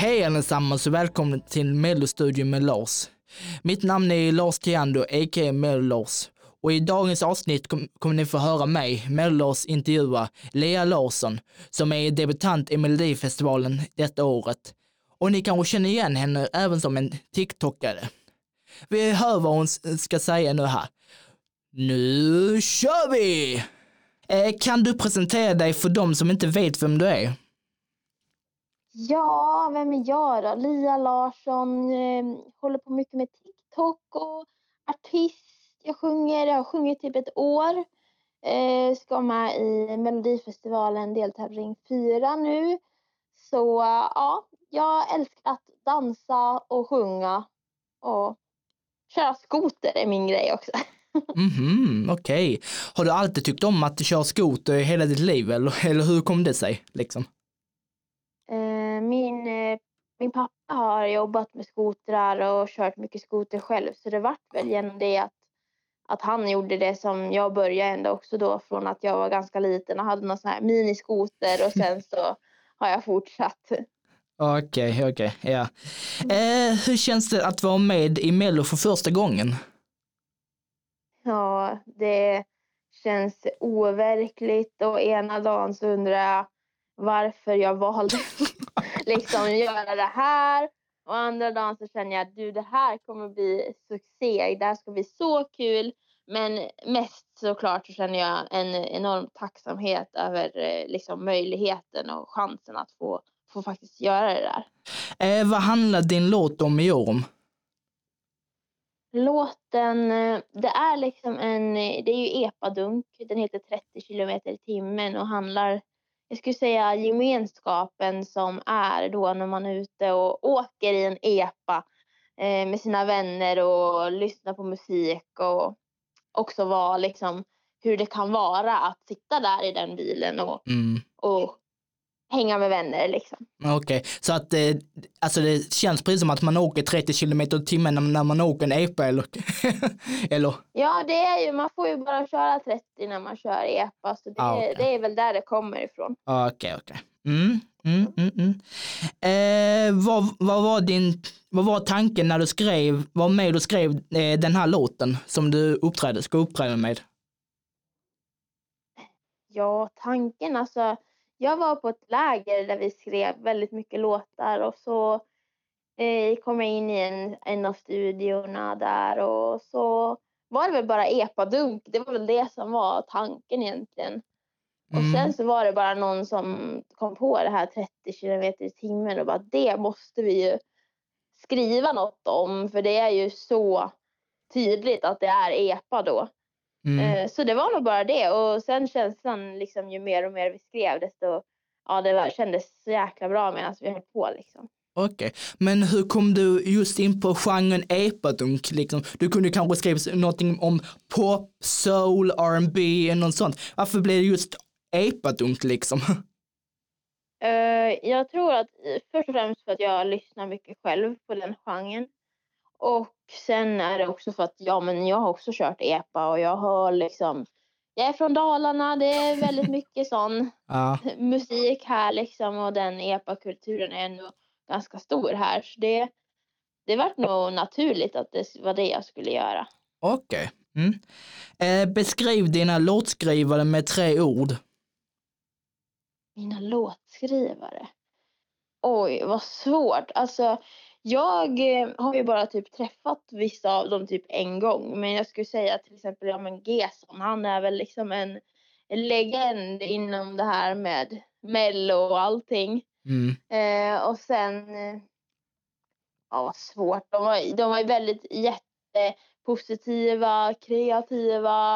Hej allesammans och välkommen till Mellostudion med Lars. Mitt namn är Lars Tiando, a.k.a. Mello-Lars. Och i dagens avsnitt kom, kommer ni få höra mig, Mello-Lars, intervjua Lea Larsson, som är debutant i Melodifestivalen detta året. Och ni kanske känner igen henne även som en TikTokare. Vi hör vad hon ska säga nu här. Nu kör vi! Eh, kan du presentera dig för de som inte vet vem du är? Ja, vem är jag då? Lia Larsson, eh, håller på mycket med TikTok och artist. Jag sjunger, jag har sjungit typ ett år. Eh, ska med i Melodifestivalen deltävling 4 nu. Så ja, jag älskar att dansa och sjunga och köra skoter är min grej också. Mhm, okej. Okay. Har du alltid tyckt om att köra skoter i hela ditt liv eller, eller hur kom det sig liksom? Min, min pappa har jobbat med skotrar och kört mycket skoter själv så det vart väl genom det att, att han gjorde det som jag började ändå också då från att jag var ganska liten och hade någon sån här miniskoter och sen så har jag fortsatt. Okej, okay, okej, okay, ja. Eh, hur känns det att vara med i Mello för första gången? Ja, det känns overkligt och ena dagen så undrar jag varför jag valde liksom göra det här och andra dagen så känner jag att du det här kommer bli succé, det här ska bli så kul. Men mest såklart så känner jag en enorm tacksamhet över eh, liksom, möjligheten och chansen att få, få faktiskt göra det där. Eh, vad handlar din låt om i år om? Låten, eh, det är liksom en, det är ju epadunk, den heter 30 kilometer i timmen och handlar, jag skulle säga gemenskapen som är då när man är ute och åker i en epa eh, med sina vänner och lyssnar på musik och också vara liksom hur det kan vara att sitta där i den bilen och, mm. och hänga med vänner liksom. Okej, okay. så att eh, alltså det känns precis som att man åker 30 kilometer i timmen när, när man åker en epa eller? eller? Ja, det är ju, man får ju bara köra 30 när man kör epa, så det, ah, okay. det är väl där det kommer ifrån. Okej, okay, okej. Mm, mm, mm, mm, eh, vad, vad, var din, vad var tanken när du skrev, var med och skrev eh, den här låten som du uppträdde, ska uppträda med? Ja, tanken alltså jag var på ett läger där vi skrev väldigt mycket låtar och så eh, kom jag in i en, en av studiorna där och så var det väl bara epadunk. Det var väl det som var tanken egentligen. Mm. Och sen så var det bara någon som kom på det här 30 kilometer i timmen och bara det måste vi ju skriva något om för det är ju så tydligt att det är epa då. Mm. Eh, så det var nog bara det och sen känslan liksom ju mer och mer vi skrev desto ja det var, kändes så jäkla bra medan vi höll på liksom. Okej, okay. men hur kom du just in på genren epadunk liksom? Du kunde kanske skriva någonting om pop, soul, R&B eller något sånt. Varför blev det just epadunk liksom? Uh, jag tror att först och främst för att jag lyssnar mycket själv på den genren. Och sen är det också för att ja, men jag har också kört epa och jag har liksom jag är från Dalarna, det är väldigt mycket sån ja. musik här liksom och den epa-kulturen är ändå ganska stor här. Så det, det var nog naturligt att det var det jag skulle göra. Okej. Okay. Mm. Eh, beskriv dina låtskrivare med tre ord. Mina låtskrivare? Oj, vad svårt. Alltså, jag eh, har ju bara typ träffat vissa av dem typ en gång. Men jag skulle säga till exempel, ja men Gesson, han är väl liksom en, en legend inom det här med mello och allting. Mm. Eh, och sen, eh, ja vad svårt, de var, de var väldigt jättepositiva, kreativa,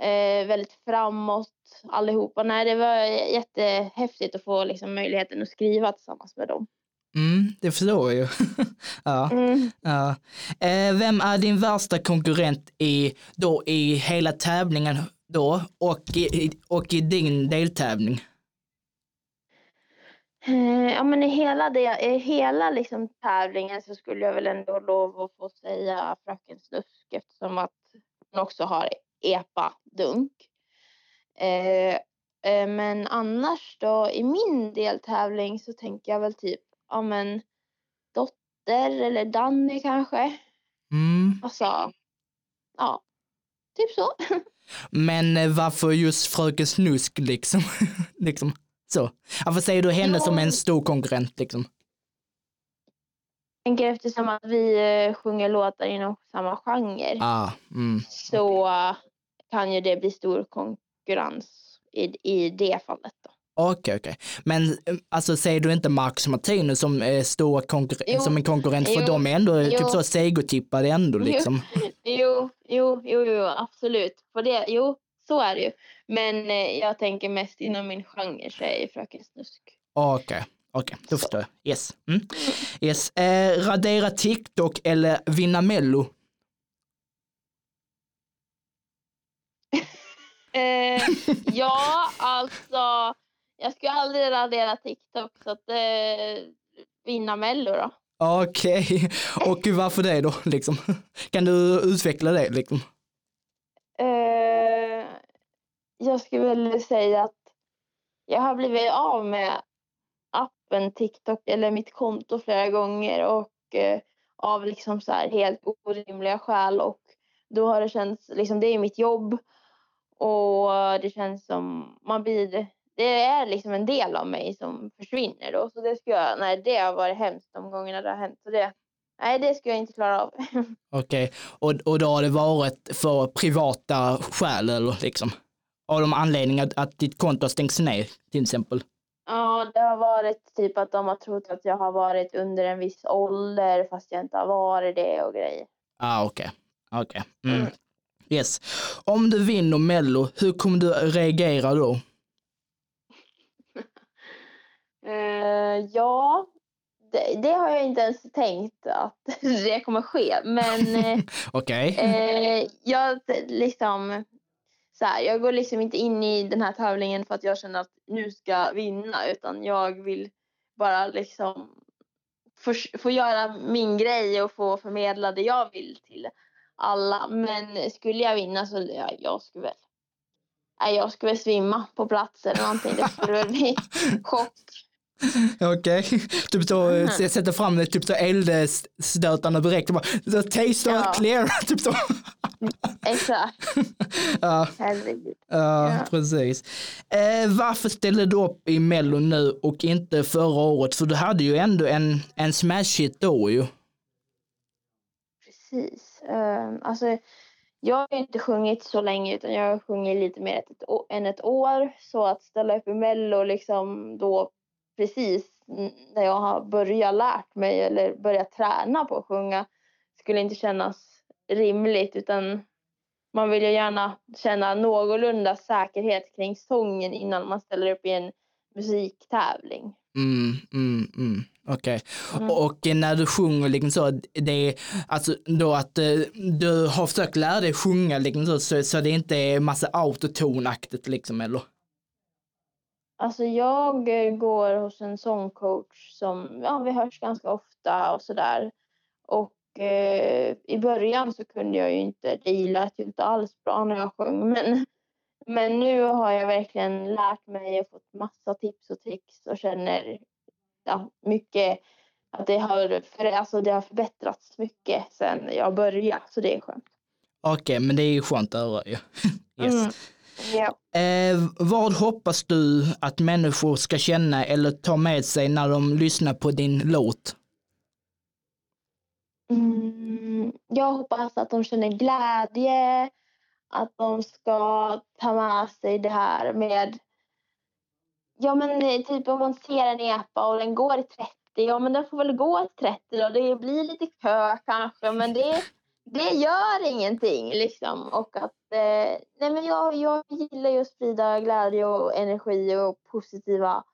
eh, väldigt framåt allihopa. Nej, det var jättehäftigt att få liksom möjligheten att skriva tillsammans med dem. Mm, det förstår jag ju. ja. Mm. ja. Eh, vem är din värsta konkurrent i, då, i hela tävlingen då och i, och i din deltävling? Eh, ja, men i hela, det, i hela liksom tävlingen så skulle jag väl ändå lov att få säga Fröken Snusk eftersom att hon också har epa-dunk. Eh, eh, men annars då i min deltävling så tänker jag väl typ ja men eller Danny kanske. Mm. Alltså, ja, typ så. Men eh, varför just Fröken Snusk liksom? liksom så. Varför säger du henne Jo. som en stor konkurrent liksom? Jag tänker eftersom att vi eh, sjunger låtar inom samma genre Ah, mm. så kan ju det bli stor konkurrens i, i det fallet. Då. Okej, okej. Men eh, alltså säger du inte Marcus Martinus som, eh, stora konkur- Jo. som en konkurrent för Jo. de är ändå Jo. typ så segertippade ändå liksom. Jo, jo, jo, jo, absolut. För det, jo, så är det ju. Men eh, jag tänker mest inom min genre så är Fröken Snusk. Okej, okej, då förstår jag. Yes. Mm. yes. Eh, radera TikTok eller vinna mello? Eh, ja, alltså. Jag skulle aldrig radera TikTok så att eh, vinna Mello då. Okej, och varför det då liksom? Kan du utveckla det liksom? Eh, jag skulle väl säga att jag har blivit av med appen TikTok eller mitt konto flera gånger och eh, av liksom så här helt orimliga skäl och då har det känts liksom det är mitt jobb och det känns som man blir det är liksom en del av mig som försvinner då så det skulle jag nej det har varit hemskt de gångerna det har hänt så det nej det skulle jag inte klara av. Okej, och, och då har det varit för privata skäl eller liksom? Av de anledningar att, att ditt konto har stängts ner till exempel? Ja, det har varit typ att de har trott att jag har varit under en viss ålder fast jag inte har varit det och grejer. Ah, okej. Okej. Mm. Mm. Yes. Om du vinner Mello, hur kommer du reagera då? Eh, ja, det, det har jag inte ens tänkt att det kommer ske. Men Okej. eh, jag liksom så här, jag går liksom inte in i den här tävlingen för att jag känner att nu ska vinna utan jag vill bara liksom få, få göra min grej och få förmedla det jag vill till alla. Men skulle jag vinna så ja, jag skulle väl Nej, jag skulle väl svimma på plats eller någonting. Det skulle väl bli chock. Okej. Typ så, mm. sätter fram det, typ så eldstötande direkt och bara, the taste Ja. are clear, typ så. Exakt. Ja, Herregud. ja, Ja. precis. Eh, varför ställde du upp i Mello nu och inte förra året? För du hade ju ändå en, en smash hit då ju. Precis. Uh, alltså, jag har ju inte sjungit så länge utan jag har sjungit lite mer ett, än ett år. Så att ställa upp i Mello liksom då precis när jag har börjat lärt mig eller börjat träna på att sjunga skulle inte kännas rimligt utan man vill ju gärna känna någorlunda säkerhet kring sången innan man ställer upp i en musiktävling. Mm, mm, mm. Okej. Mm. Och när du sjunger liksom så, det är alltså då att eh, du har försökt lära dig sjunga liksom så, så, så det inte är massa autotonaktigt liksom eller? Alltså jag eh, går hos en sångcoach som, ja vi hörs ganska ofta och sådär. Och eh, i början så kunde jag ju inte, det lät ju inte alls bra när jag sjöng. Men, men nu har jag verkligen lärt mig och fått massa tips och tricks och känner ja, mycket att det har, för, alltså det har förbättrats mycket sen jag började. Så det är skönt. Okej, men det är ju skönt att höra ju. yes. Mm. Ja. Eh, vad hoppas du att människor ska känna eller ta med sig när de lyssnar på din låt? Mm, jag hoppas att de känner glädje, att de ska ta med sig det här med... Ja, men typ om man ser en epa och den går i 30, ja men den får väl gå i 30 då. Det blir lite kö kanske, men det, det gör ingenting liksom. Och att, eh, nej men jag, jag gillar ju att sprida glädje och energi och positiva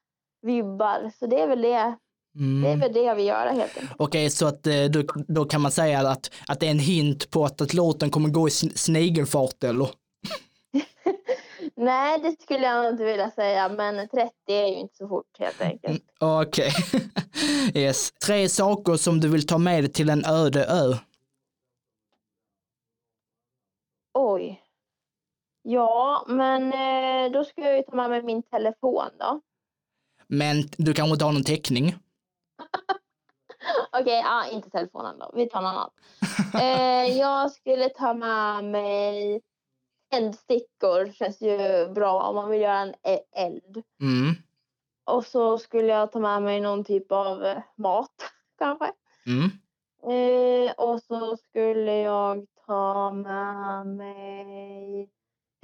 vibbar. Så det är väl det, det är Mm. väl det jag vill göra helt enkelt. Okej, så att eh, då, då kan man säga att, att det är en hint på att, att låten kommer gå i sn- snigelfart eller? Nej, det skulle jag inte vilja säga, men 30 är ju inte så fort helt enkelt. Okej. yes. Tre saker som du vill ta med dig till en öde ö. Oj. Ja, men eh, då ska jag ju ta med mig min telefon då. Men du kanske inte har någon täckning? Okej, ja, inte telefonen då. Vi tar någon annan. Eh, jag skulle ta med mig eldstickor. Känns ju bra om man vill göra en e- eld. Mm. Och så skulle jag ta med mig någon typ av eh, mat kanske. Mm. Eh, och så skulle jag ta med mig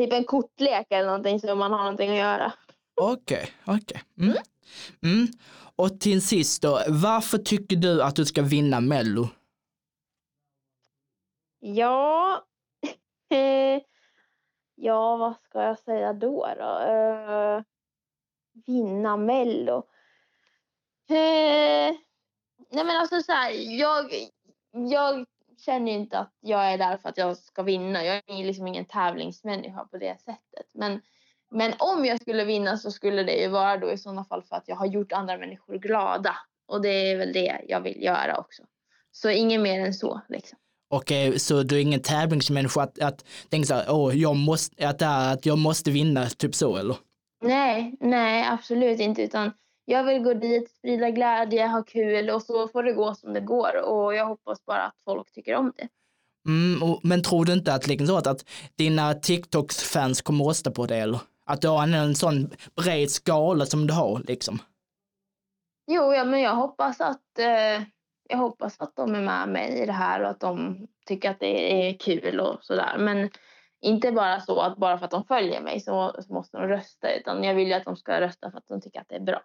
typ en kortlek eller någonting så man har någonting att göra. Okej, okej. Mm. Mm. Och till sist då, varför tycker du att du ska vinna Mello? Ja, ja vad ska jag säga då? då? Eh, vinna Mello. Eh, nej men alltså så här, jag, jag känner ju inte att jag är där för att jag ska vinna. Jag är liksom ingen tävlingsmänniska på det sättet. Men, men om jag skulle vinna så skulle det ju vara då i sådana fall för att jag har gjort andra människor glada. Och det är väl det jag vill göra också. Så inget mer än så liksom. Okej, så du är ingen tävlingsmänniska att, att tänka så här, åh, jag måste, att, att jag måste vinna, typ så eller? Nej, nej absolut inte. Utan jag vill gå dit, sprida glädje, ha kul och så får det gå som det går. Och jag hoppas bara att folk tycker om det. Mm, och, men tror du inte att, liksom så att, att dina TikToks-fans kommer rösta på det eller? Att du har en, en sån bred skala som du har liksom? Jo, ja, men jag hoppas att eh, jag hoppas att de är med mig i det här och att de tycker att det är kul och sådär. Men inte bara så att bara för att de följer mig så, så måste de rösta utan jag vill ju att de ska rösta för att de tycker att det är bra.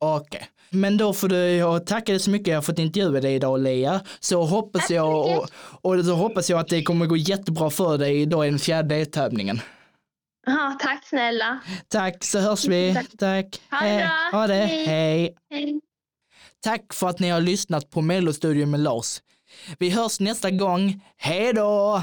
Okej, men då får du, jag tackar dig så mycket, jag har fått intervjua dig idag Lea. Så hoppas jag, och, och så hoppas jag att det kommer gå jättebra för dig idag i den fjärde deltävlingen. Aha, tack snälla. Tack, så hörs vi. Tack. Tack. Ha det bra. Ha det. Hej. Hej. Hej. Tack för att ni har lyssnat på Mellostudion med Lars. Vi hörs nästa gång. Hej då!